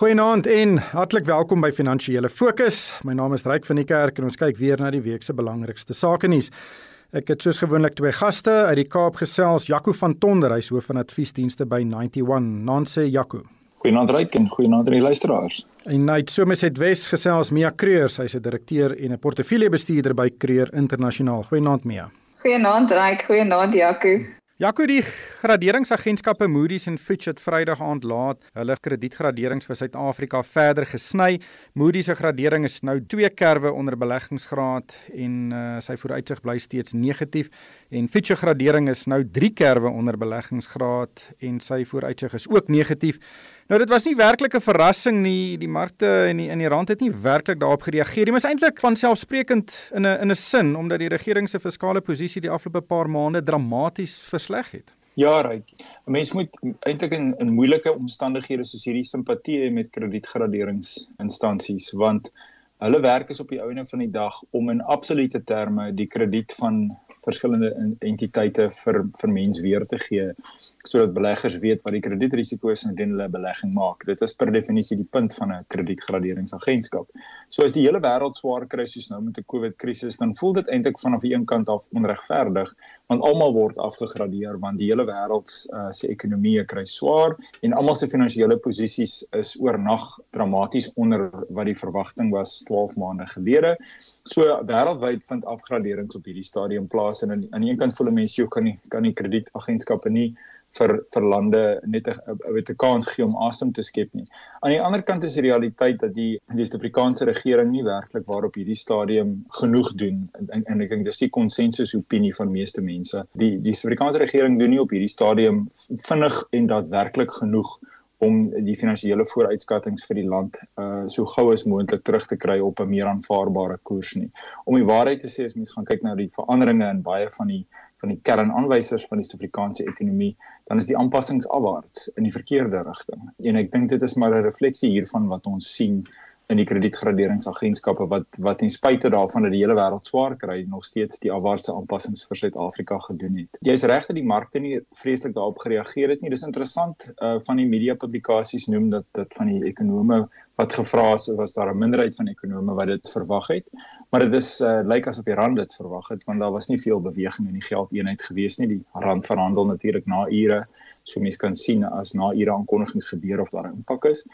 Goeienaand en hartlik welkom by Finansiële Fokus. My naam is Ryk van die Kerk en ons kyk weer na die week se belangrikste sake nuus. Ek het soos gewoonlik twee gaste uit die Kaap gesels, Jaco van Tonder, hy's hoof van adviesdienste by 91. Nanse Jaco. Goeienaand Ryk en goeienaand aan die luisteraars. En Night Somerset Wes gesels Mia Kreur, sy's 'n direkteur en 'n portefeuljebestuurder by Kreur Internasionaal. Goeienaand Mia. Goeienaand Ryk, goeienaand Jaco. Jaco die graderingsagentskappe Moody's en Fitch het Vrydag aand laat hulle kredietgraderings vir Suid-Afrika verder gesny. Moody's se gradering is nou 2 kerwe onder beleggingsgraad en uh, sy vooruitsig bly steeds negatief en Fitch se gradering is nou 3 kerwe onder beleggingsgraad en sy vooruitsig is ook negatief. Nou dit was nie werklik 'n verrassing nie. Die markte en die in die rand het nie werklik daarop gereageer nie. Dit is eintlik van selfsprekend in 'n in 'n sin omdat die regering se fiskale posisie die afgelope paar maande dramaties versleg het. Ja, reg. 'n Mens moet eintlik in in moeilike omstandighede soos hierdie simpatie hê met kredietgraderingsinstansies want hulle werk is op die ouene van die dag om in absolute terme die krediet van verskillende entiteite vir vir mens weer te gee sodat beleggers weet wat die kredietrisiko is indien hulle belegging maak. Dit is per definisie die punt van 'n kredietgraderingsagentskap. So as die hele wêreld swaar kry soos nou met 'n COVID-krisis, dan voel dit eintlik vanaf die een kant af onregverdig, want almal word afgegradeer want die hele wêreld uh, se ekonomie kry swaar en almal se finansiële posisies is oornag dramaties onder wat die verwagting was 12 maande gelede. So wêreldwyd vind afgraderings op hierdie stadium plaas en aan die een kant voel mense jy kan nie kan nie kredietagentskappe nie vir vir lande net 'n weet 'n kans gee om asem te skep nie. Aan die ander kant is die realiteit dat die die Suid-Afrikaanse regering nie werklik waarop hierdie stadium genoeg doen en en ek dink dis die konsensus opinie van meeste mense. Die die Suid-Afrikaanse regering doen nie op hierdie stadium vinnig en daadwerklik genoeg om die finansiële vooruitskattinge vir die land uh so gou as moontlik terug te kry op 'n meer aanvaarbare koers nie. Om die waarheid te sê as mens gaan kyk na die veranderinge in baie van die van die kernaanwysers van die Suid-Afrikaanse ekonomie, dan is die aanpassings afwaarts in die verkeerde rigting. En ek dink dit is maar 'n refleksie hiervan wat ons sien in die kredietgraderingsagentskappe wat wat ten spyte daarvan dat die hele wêreld swaar kry, nog steeds die afwaartse aanpassings vir Suid-Afrika gedoen het. Jy's reg dat die markte nie vreeslik daarop gereageer het nie. Dis interessant uh van die media publikasies noem dat dit van die ekonome wat gevra is was daar 'n minderheid van ekonome wat dit verwag het. Maar dit is uh, lyk asof die rand dit verwag het want daar was nie veel beweging in die geldeenheid gewees nie. Die rand verhandel natuurlik na ure. So mense kan sien as na ure aankondigings gebeur of daar 'n impak is.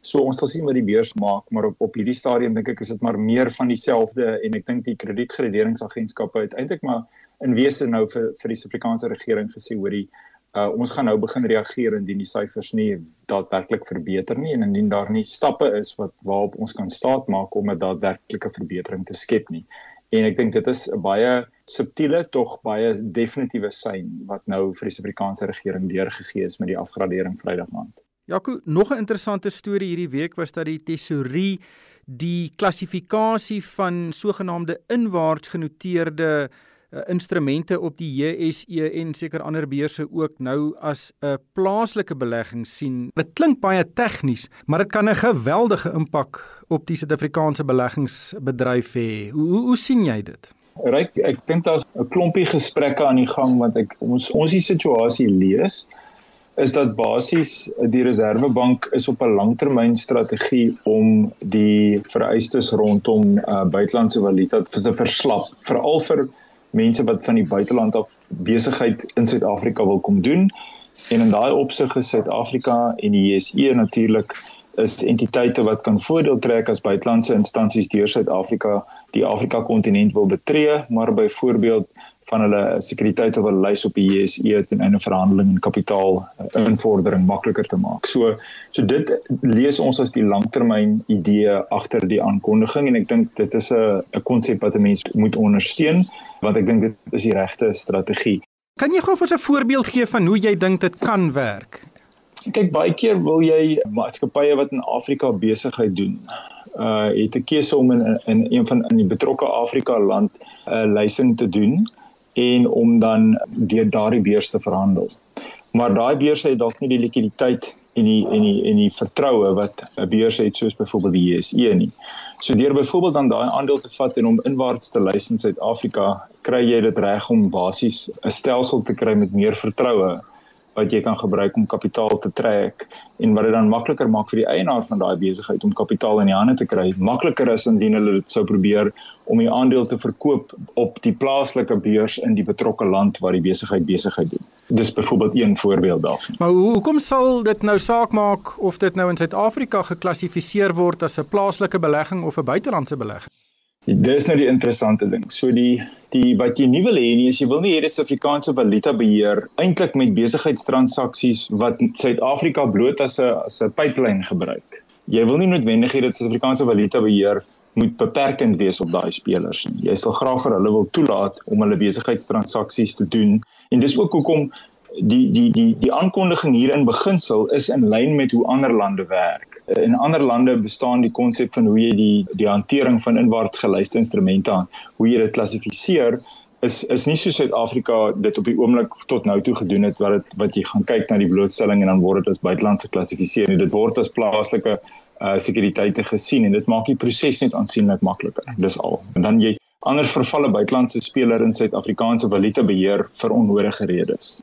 So ons sal sien wat die beurs maak, maar op op hierdie stadium dink ek is dit maar meer van dieselfde en ek dink die kredietgraderingsagentskappe het eintlik maar in wese nou vir vir die Suid-Afrikaanse regering gesê hoor die uh, ons gaan nou begin reageer indien die syfers nie daadwerklik verbeter nie en indien daar nie stappe is wat waarop ons kan staat maak om 'n daadwerklike verbetering te skep nie. En ek dink dit is 'n baie subtiele tog baie definitiewe sein wat nou vir die Suid-Afrikaanse regering deurgegee is met die afgradering Vrydag aand. Jaco, nog 'n interessante storie hierdie week was dat die tesourie die klassifikasie van sogenaamde inwaarts genoteerde instrumente op die JSE en seker ander beurse ook nou as 'n plaaslike belegging sien. Dit klink baie tegnies, maar dit kan 'n geweldige impak op die Suid-Afrikaanse beleggingsbedryf hê. Hoe, hoe hoe sien jy dit? Ryk, ek dink daar's 'n klompie gesprekke aan die gang want ek ons ons die situasie lees is dat basies die Reserwebank is op 'n langtermynstrategie om die vereistes rondom uh, buitelandse valuta te verslap, veral vir mense wat van die buiteland af besigheid in Suid-Afrika wil kom doen. En in daai opsig is Suid-Afrika en die JSE natuurlik is entiteite wat kan voordeel trek as buitelandse instansies deur Suid-Afrika die Afrika kontinent wil betree, maar byvoorbeeld van hulle sekuriteite wil lys op die JSE ten einde verhandeling en kapitaal eh, invordering makliker te maak. So so dit lees ons as die langtermyn idee agter die aankondiging en ek dink dit is 'n 'n konsep wat 'n mens moet ondersteun want ek dink dit is die regte strategie. Kan jy gou vir 'n voorbeeld gee van hoe jy dink dit kan werk? Kyk, baie keer wil jy maatskappye wat in Afrika besigheid doen, uh het 'n keuse om in in een van in die betrokke Afrika land 'n uh, lysing te doen en om dan deur daardie beurs te verhandel. Maar daai beurs het dalk nie die likwiditeit en die en die en die vertroue wat 'n beurs het soos byvoorbeeld die JSE nie. So deur byvoorbeeld dan daai aandeel te vat en om inwaarts te lys in Suid-Afrika, kry jy dit reg om basies 'n stelsel te kry met meer vertroue wat jy kan gebruik om kapitaal te trek en wat dit dan makliker maak vir die eienaar van daai besigheid om kapitaal in die hande te kry. Makliker as indien hulle dit sou probeer om die aandeel te verkoop op die plaaslike beurs in die betrokke land waar die besigheid besigheid doen. Dis byvoorbeeld een voorbeeld daarvan. Maar hoe hoekom sal dit nou saak maak of dit nou in Suid-Afrika geklassifiseer word as 'n plaaslike belegging of 'n buitelandse belegging? Dis nou die interessante ding. So die die wat jy nie wil hê nie is jy wil nie hê dit Suid-Afrikaanse valuta beheer eintlik met besigheidstransaksies wat Suid-Afrika bloot as 'n as 'n pipeline gebruik. Jy wil nie noodwendig hê dit Suid-Afrikaanse valuta beheer moet beperkend wees op daai spelers nie. Jy sal graag vir hulle wil toelaat om hulle besigheidstransaksies te doen en dis ook hoekom die die die die aankondiging hier in beginsel is in lyn met hoe ander lande werk. In ander lande bestaan die konsep van hoe jy die die hantering van inwaarts geluiste instrumente aan, hoe jy dit klassifiseer is is nie so Suid-Afrika dit op die oomblik tot nou toe gedoen het wat dit wat jy gaan kyk na die blootstelling en dan word dit as buitelandse klassifiseer nie. Dit word as plaaslike uh sekuriteite gesien en dit maak die proses net aansienlik makliker. Dis al. En dan jy anders vervalle buitelandse speler in Suid-Afrikaanse valuta beheer vir onnodige redes.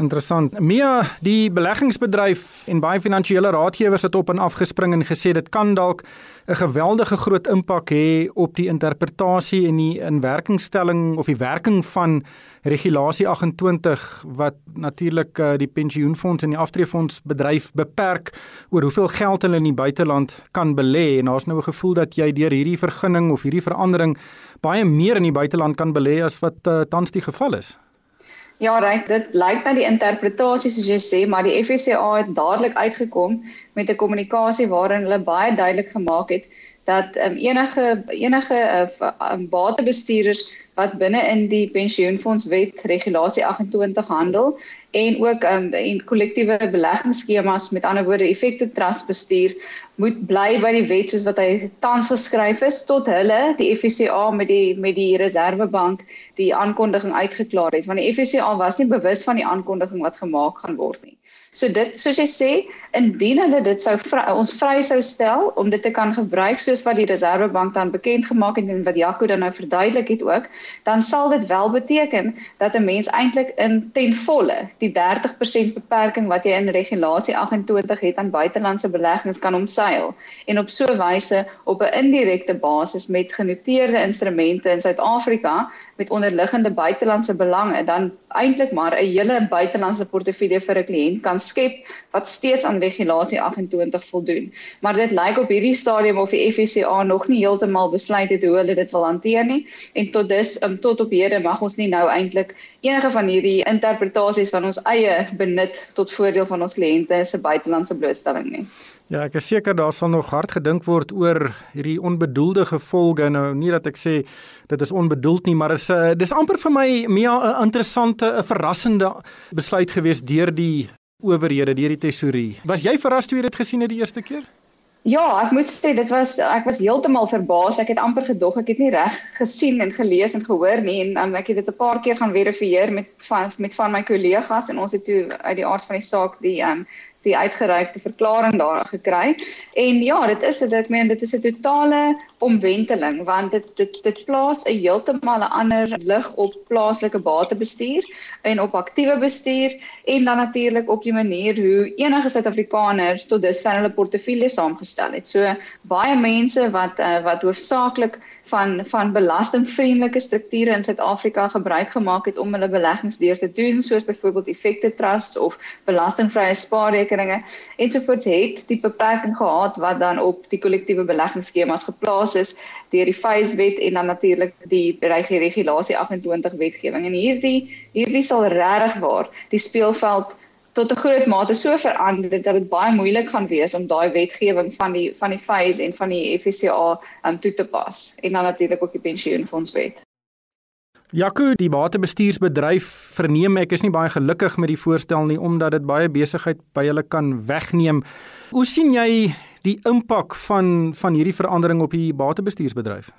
Interessant. Mia, die beleggingsbedryf en baie finansiële raadgewers het op en af gespring en gesê dit kan dalk 'n geweldige groot impak hê op die interpretasie en die inwerkingstelling of die werking van regulasie 28 wat natuurlik uh, die pensioenfonds en die aftreefonds bedryf beperk oor hoeveel geld hulle in die buiteland kan belê en daar's nou 'n gevoel dat jy deur hierdie vergunning of hierdie verandering baie meer in die buiteland kan belê as wat uh, tans die geval is. Ja, reg, dit lyk na die interpretasie soos jy sê, maar die FSCA het dadelik uitgekom met 'n kommunikasie waarin hulle baie duidelik gemaak het dat um, enige enige uh, um, batebestuurders wat binne in die pensioenfondswet regulasie 28 handel en ook um, en kollektiewe beleggingsskemas met ander woorde effekte trust bestuur moet bly by die wet soos wat hy tans geskryf is tot hulle die FSCA met die met die Reservebank die aankondiging uitgeklaar het want die FSCA was nie bewus van die aankondiging wat gemaak gaan word nie. So dit soos jy sê, indien hulle dit sou vry, ons vry sou stel om dit te kan gebruik soos wat die Reservebank dan bekend gemaak het en wat Jaco dan nou verduidelik het ook, dan sal dit wel beteken dat 'n mens eintlik in ten volle die 30% beperking wat jy in regulasie 28 het aan buitelandse beleggings kan omseil en op so 'n wyse op 'n indirekte basis met genoteerde instrumente in Suid-Afrika met onderliggende buitelandse belange dan eintlik maar 'n hele buitelandse portefeulje vir 'n kliënt kan skep wat steeds aan regulasie 28 voldoen. Maar dit lyk op hierdie stadium of die FSCA nog nie heeltemal besluit het hoe hulle dit wil hanteer nie en tot dus um, tot op hede mag ons nie nou eintlik enige van hierdie interpretasies van ons eie benut tot voordeel van ons kliënte se buitelandse blootstelling nie. Ja, ek is seker daar sal nog hard gedink word oor hierdie onbedoelde gevolge. Nou nie dat ek sê dit is onbedoeld nie, maar is 'n uh, dis amper vir my 'n interessante, 'n verrassende besluit gewees deur die owerhede, deur die tesourier. Was jy verras toe jy dit gesien het die eerste keer? Ja, ek moet sê dit was ek was heeltemal verbaas. Ek het amper gedog ek het nie reg gesien en gelees en gehoor nie en um, ek het dit 'n paar keer gaan verifieer met van met van my kollegas en ons het toe uit die aard van die saak die um, die uitgereikte verklaring daar gekry. En ja, dit is dit ek meen dit is 'n totale omwenteling want dit dit dit plaas 'n heeltemal 'n ander lig op plaaslike batebestuur en op aktiewe bestuur en dan natuurlik op die manier hoe enige Suid-Afrikaner tot dusver hulle portefeulje saamgestel het. So baie mense wat uh, wat hoofsaaklik van van belastingvriendelike strukture in Suid-Afrika gebruik gemaak het om hulle beleggings deur te doen soos byvoorbeeld effekte trusts of belastingvrye spaarrekeninge ensovoorts het die beperking gehad wat dan op die kollektiewe beleggingsskemas geplaas is deur die FAIS wet en dan natuurlik die regulasie 28 wetgewing en hierdie hierdie sal regtig waar die speelveld tot 'n groot mate so verander dat dit baie moeilik gaan wees om daai wetgewing van die van die FAIS en van die FSCA um, toe te pas en dan natuurlik ook die pensioenfondswet. Jaco, die batebestuursbedryf verneem ek is nie baie gelukkig met die voorstel nie omdat dit baie besigheid by hulle kan wegneem. Hoe sien jy die impak van van hierdie verandering op die batebestuursbedryf?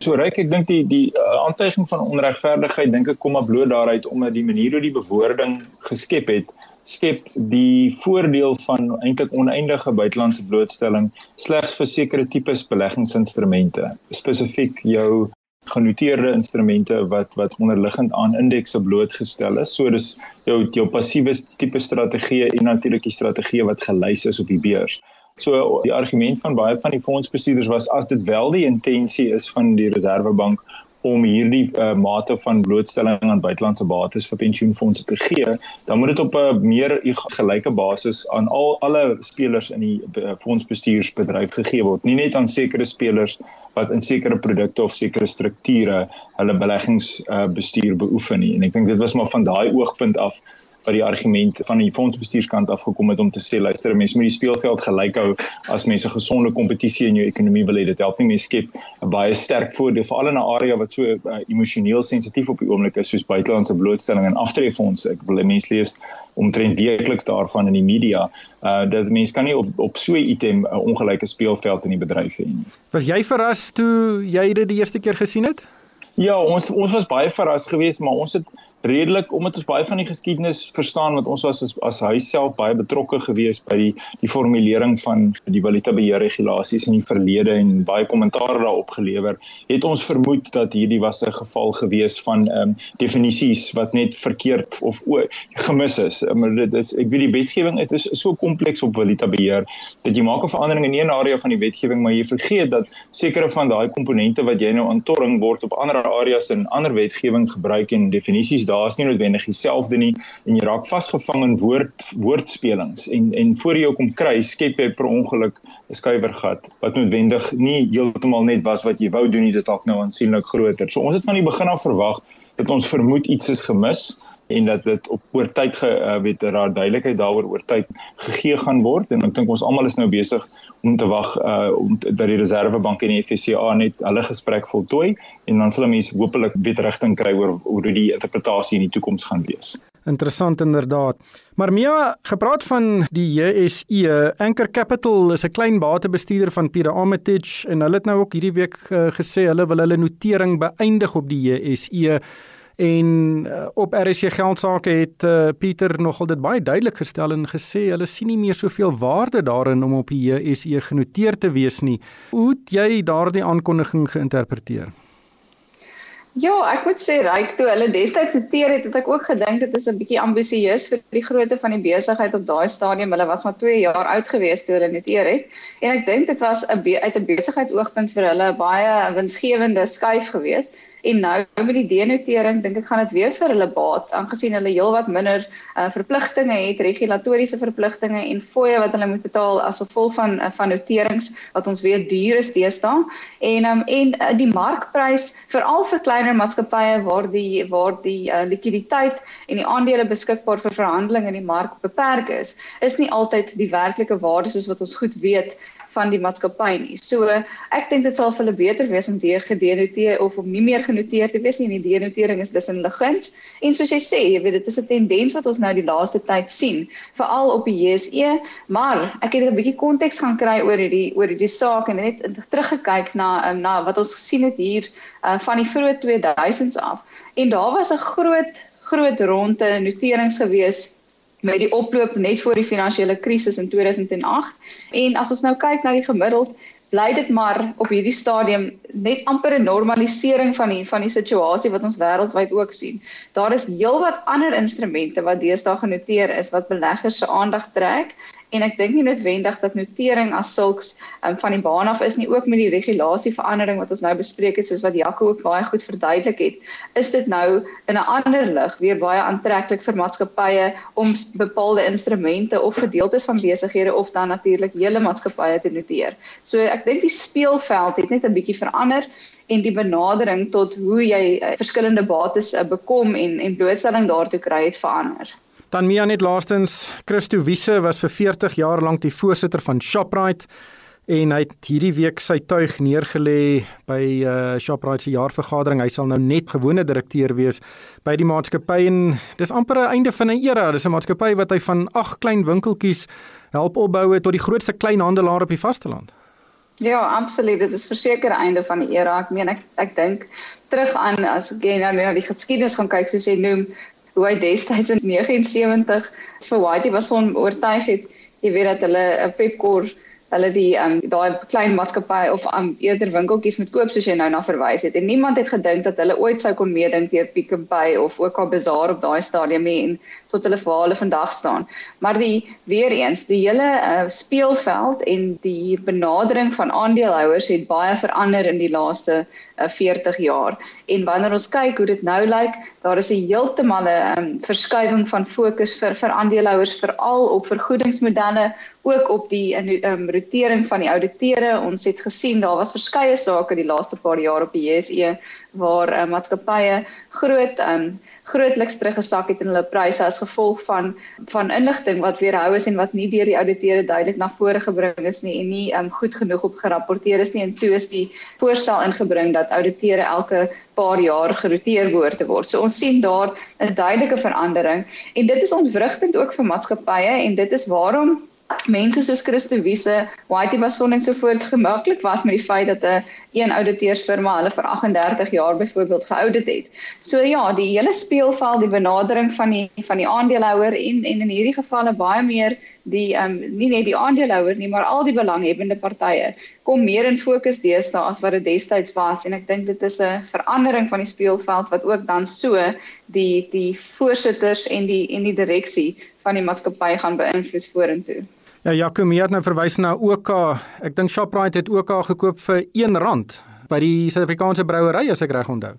So ryk ek dink die die uh, aantuiging van onregverdigheid dink ek kom maar bloot daaruit omdat die manier hoe die bewoording geskep het skep die voordeel van eintlik oneindige buitelandse blootstelling slegs vir sekere tipes beleggingsinstrumente spesifiek jou genoteerde instrumente wat wat onderliggend aan indekse blootgestel is. So dis jou jou passiewe tipe strategie en natuurlik die strategie wat gelys is op die beurs. So die argument van baie van die fondsbestuurders was as dit wel die intensie is van die Reserwebank om hierdie uh, mate van blootstelling aan buitelandse bates vir pensioenfondse te gee, dan moet dit op 'n meer gelyke basis aan al alle spelers in die uh, fondsbestuursbedryf gegee word, nie net aan sekere spelers wat in sekere produkte of sekere strukture hulle beleggingsbestuur uh, beoefen nie. En ek dink dit was maar van daai oogpunt af wat die argument van die fondsbestuurskant af gekom het om te sê luister mense moet die speelveld gelyk hou. As mense gesonde kompetisie in jou ekonomie wil hê dit help nie mense skep 'n baie sterk voordeel veral in 'n area wat so uh, emosioneel sensitief op die oomblik is soos buitelandse blootstelling en aftreffondse ek wil mense lees omtrent weekliks daarvan in die media uh dat mense kan nie op op so 'n item 'n uh, ongelyke speelveld in die bedryf hê nie. Was jy verras toe jy dit die eerste keer gesien het? Ja, ons ons was baie verras geweest, maar ons het redelik omdat ons baie van die geskiedenis verstaan wat ons was as, as huis self baie betrokke gewees by die die formulering van die valuta beheer regulasies in die verlede en baie kommentaar daarop gelewer het ons vermoed dat hierdie was 'n geval gewees van ehm um, definisies wat net verkeerd of o, gemis is. Maar dit is ek weet die wetgewing is, is so kompleks op valuta beheer dat jy maak 'n verandering in een area van die wetgewing maar jy vergeet dat sekere van daai komponente wat jy nou aan torring word op ander areas in ander wetgewing gebruik en definisies daar's nie noodwendig dieselfde nie en jy raak vasgevang in woord woordspelings en en voor jy kom kry skep jy per ongeluk 'n skuiwergat wat noodwendig nie heeltemal net was wat jy wou doen nie dis dalk nou aansienlik groter. So ons het van die begin af verwag dat ons vermoed iets is gemis en dat dit op oor tyd ge uh, weet daar duidelikheid daaroor oor tyd gegee gaan word en ek dink ons almal is nou besig om te wag uh, om dat die Reservebank en die FSCA net hulle gesprek voltooi en dan sal mense hopelik beter rigting kry oor hoe die interpretasie in die toekoms gaan wees. Interessant inderdaad. Maar Mia, gepraat van die JSE, Anchor Capital is 'n klein batebestuurder van Pira Armitage en hulle het nou ook hierdie week uh, gesê hulle wil hulle notering beëindig op die JSE. En uh, op RSC geldsaake het uh, Pieter nogal dit baie duidelik gestel en gesê hulle sien nie meer soveel waarde daarin om op die JSE genoteer te wees nie. Hoe het jy daardie aankondiging geïnterpreteer? Ja, ek moet sê ryk toe hulle destyds noteer het, het ek ook gedink dit is 'n bietjie ambisieus vir die grootte van die besigheid op daai stadium. Hulle was maar 2 jaar oud gewees toe hulle noteer het. En ek dink dit was 'n uit 'n besigheidsoogpunt vir hulle baie winsgewende skuif geweest. En nou met die denotering dink ek gaan dit weer vir hulle baat aangesien hulle heelwat minder uh, verpligtinge het, regulatoriese verpligtinge en fooie wat hulle moet betaal as gevolg van uh, van noterings wat ons weet duur is deesdae. En um, en uh, die markprys veral vir kleiner maatskappye waar die waar die uh, likwiditeit en die aandele beskikbaar vir verhandeling in die mark beperk is, is nie altyd die werklike waarde soos wat ons goed weet van die maatskappy nie. So ek dink dit sal vir hulle beter wees om die gedenoteer of om nie meer genoteer te wees nie. Die denotering is dus in hulle guns. En soos jy sê, jy weet dit is 'n tendens wat ons nou die laaste tyd sien, veral op die JSE, maar ek het 'n bietjie konteks gaan kry oor hierdie oor hierdie saak en net teruggekyk na um, na wat ons gesien het hier uh, van die vroeë 2000s af. En daar was 'n groot groot ronde noterings gewees met die oploop net voor die finansiële krisis in 2008 en as ons nou kyk na die gemiddeld bly dit maar op hierdie stadium net amper 'n normalisering van die van die situasie wat ons wêreldwyd ook sien. Daar is heelwat ander instrumente wat deesdae genoteer is wat beleggers se aandag trek en ek dink nie noodwendig dat notering as sulks um, van die baan af is nie ook met die regulasieverandering wat ons nou bespreek het soos wat Jaco ook baie goed verduidelik het is dit nou in 'n ander lig weer baie aantreklik vir maatskappye om bepaalde instrumente of gedeeltes van besighede of dan natuurlik hele maatskappye te noteer. So ek dink die speelveld het net 'n bietjie verander en die benadering tot hoe jy uh, verskillende bates uh, bekom en en blootstelling daartoe kry het verander. Dan Mia net laastens, Christo Wiese was vir 40 jaar lank die voorsitter van Shoprite en hy het hierdie week sy tuig neergelê by uh, Shoprite se jaarvergadering. Hy sal nou net gewone direkteur wees by die maatskappy en dis amper 'n einde van 'n era. Dis 'n maatskappy wat hy van ag klein winkeltjies help opbou tot die grootste kleinhandelaar op die vasteland. Ja, absoluut. Dit is verseker einde van die era. Ek meen ek ek dink terug aan as ek nou na die geskiedenis gaan kyk soos jy noem, hoe hy destyds in 79 vir Whitey was on oortuig het jy weet dat hulle 'n Pepkor hulle die um daai klein maatskappy of um eerder winkeltjies moet koop soos jy nou na verwys het. En niemand het gedink dat hulle ooit sou kon meedink deur Pick n Pay of ook al Bazaar op daai stadium en tot hulle vir hulle vandag staan. Maar die weer eens, die hele uh, speelveld en die benadering van aandeelhouers het baie verander in die laaste uh, 40 jaar. En wanneer ons kyk hoe dit nou lyk, daar is 'n heeltemal 'n um, verskuiwing van fokus vir vir aandeelhouers veral op vergoedingsmodelle ook op die um, rotering van die ouditeure. Ons het gesien daar was verskeie sake die laaste paar jaar op die JSE waar uh, maatskappye groot um, grootliks teruggesak het in hulle pryse as gevolg van van inligting wat weerhou is en wat nie deur die ouditeure duidelik na vore gebring is nie en nie um, goed genoeg op gerapporteer is nie en toe is die voorstel ingebring dat ouditeure elke paar jaar geroteer behoort te word. So ons sien daar 'n duidelike verandering en dit is ontwrigtend ook vir maatskappye en dit is waarom mense soos Christo Wiese, Whitey Mason en so voort gemaklik was met die feit dat 'n een ouditeursfirma hulle vir 38 jaar byvoorbeeld geaudit het. So ja, die hele speelveld, die benadering van die van die aandeelhouer en en in hierdie gevalle baie meer die ehm um, nie net die aandeelhouer nie, maar al die belanghebbende partye kom meer in fokus deesdae as wat dit destyds was en ek dink dit is 'n verandering van die speelveld wat ook dan so die die voorsitters en die en die direksie van die maatskappy gaan beïnvloed vorentoe. Ja, Jaco het nou verwys na OK. Ek dink Shoprite het OK gekoop vir R1 by die Suid-Afrikaanse brouery as ek reg onthou.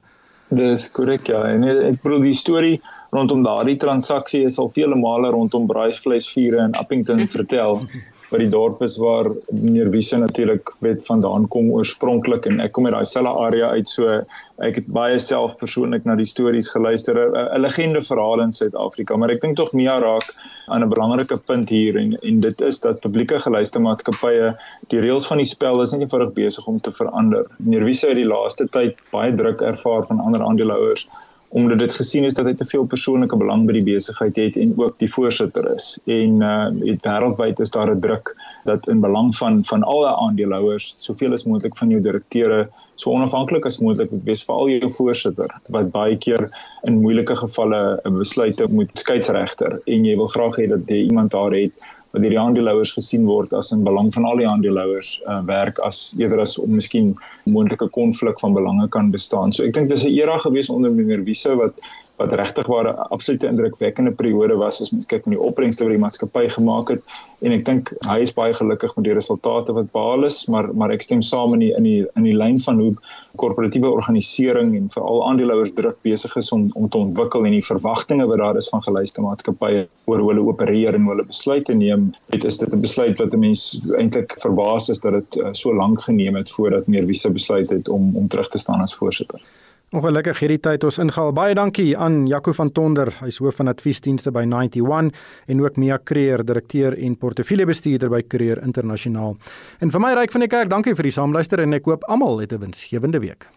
Dis korrek ja. En ek bedoel die storie rondom daardie transaksie is al vele male rondom braaivleisvure in Appington vertel by die dorp is waar meneer Wiese natuurlik weet vandaan kom oorspronklik en ek kom uit daai selfe area uit so ek het baie self persoonlik na die stories geluister. 'n legende verhaal in Suid-Afrika maar ek dink tog Mia raak aan 'n belangrike punt hier. En en dit is dat publieke geluistermaatskappye die reëls van die spel is nie eenvoudig besig om te verander. Meneer Wiese het die laaste tyd baie druk ervaar van ander aandeelhouers omdat dit gesien is dat hy te veel persoonlike belang by die besigheid het en ook die voorsitter is. En uh het wêreldwyd is daar 'n druk dat in belang van van al die aandeelhouers, soveel as moontlik van jou direkteure so onafhanklik as moontlik moet wees vir al jou voorsitter wat baie keer in moeilike gevalle 'n besluit moet skeidsregter en jy wil graag hê dat jy iemand daar het wat deur die aandeelhouers gesien word as in belang van al die aandeelhouers uh, werk as eerder as om miskien moontlike konflik van belange kan bestaan. So ek dink dis 'n era gewees onder meneer Wiese wat wat regtig waar 'n absolute indrukwekkende periode was as mens kyk na die opbrengste wat die maatskappy gemaak het. En ek dink hy is baie gelukkig met die resultate wat behaal is maar maar ek stem saam in die in die in die lyn van hoe korporatiewe organisering en veral aandeelhouers druk besig is om om te ontwikkel en die verwagtinge wat daar is van geluiste maatskappye oor hoe hulle opereer en hoe hulle besluite neem dit is dit 'n besluit wat 'n mens eintlik verbaas is dat dit uh, so lank geneem het voordat se besluit het om om terug te staan as voorsitter Ongelukkig hierdie tyd ons ingehaal. Baie dankie aan Jaco van Tonder, hy's hoof van adviesdienste by 91 en ook Mia Creer, direkteur en portefeuljebestuurder by Creer Internasionaal. En vir my ryk van die kerk, dankie vir die saamluister en ek hoop almal het 'n winsgewende week.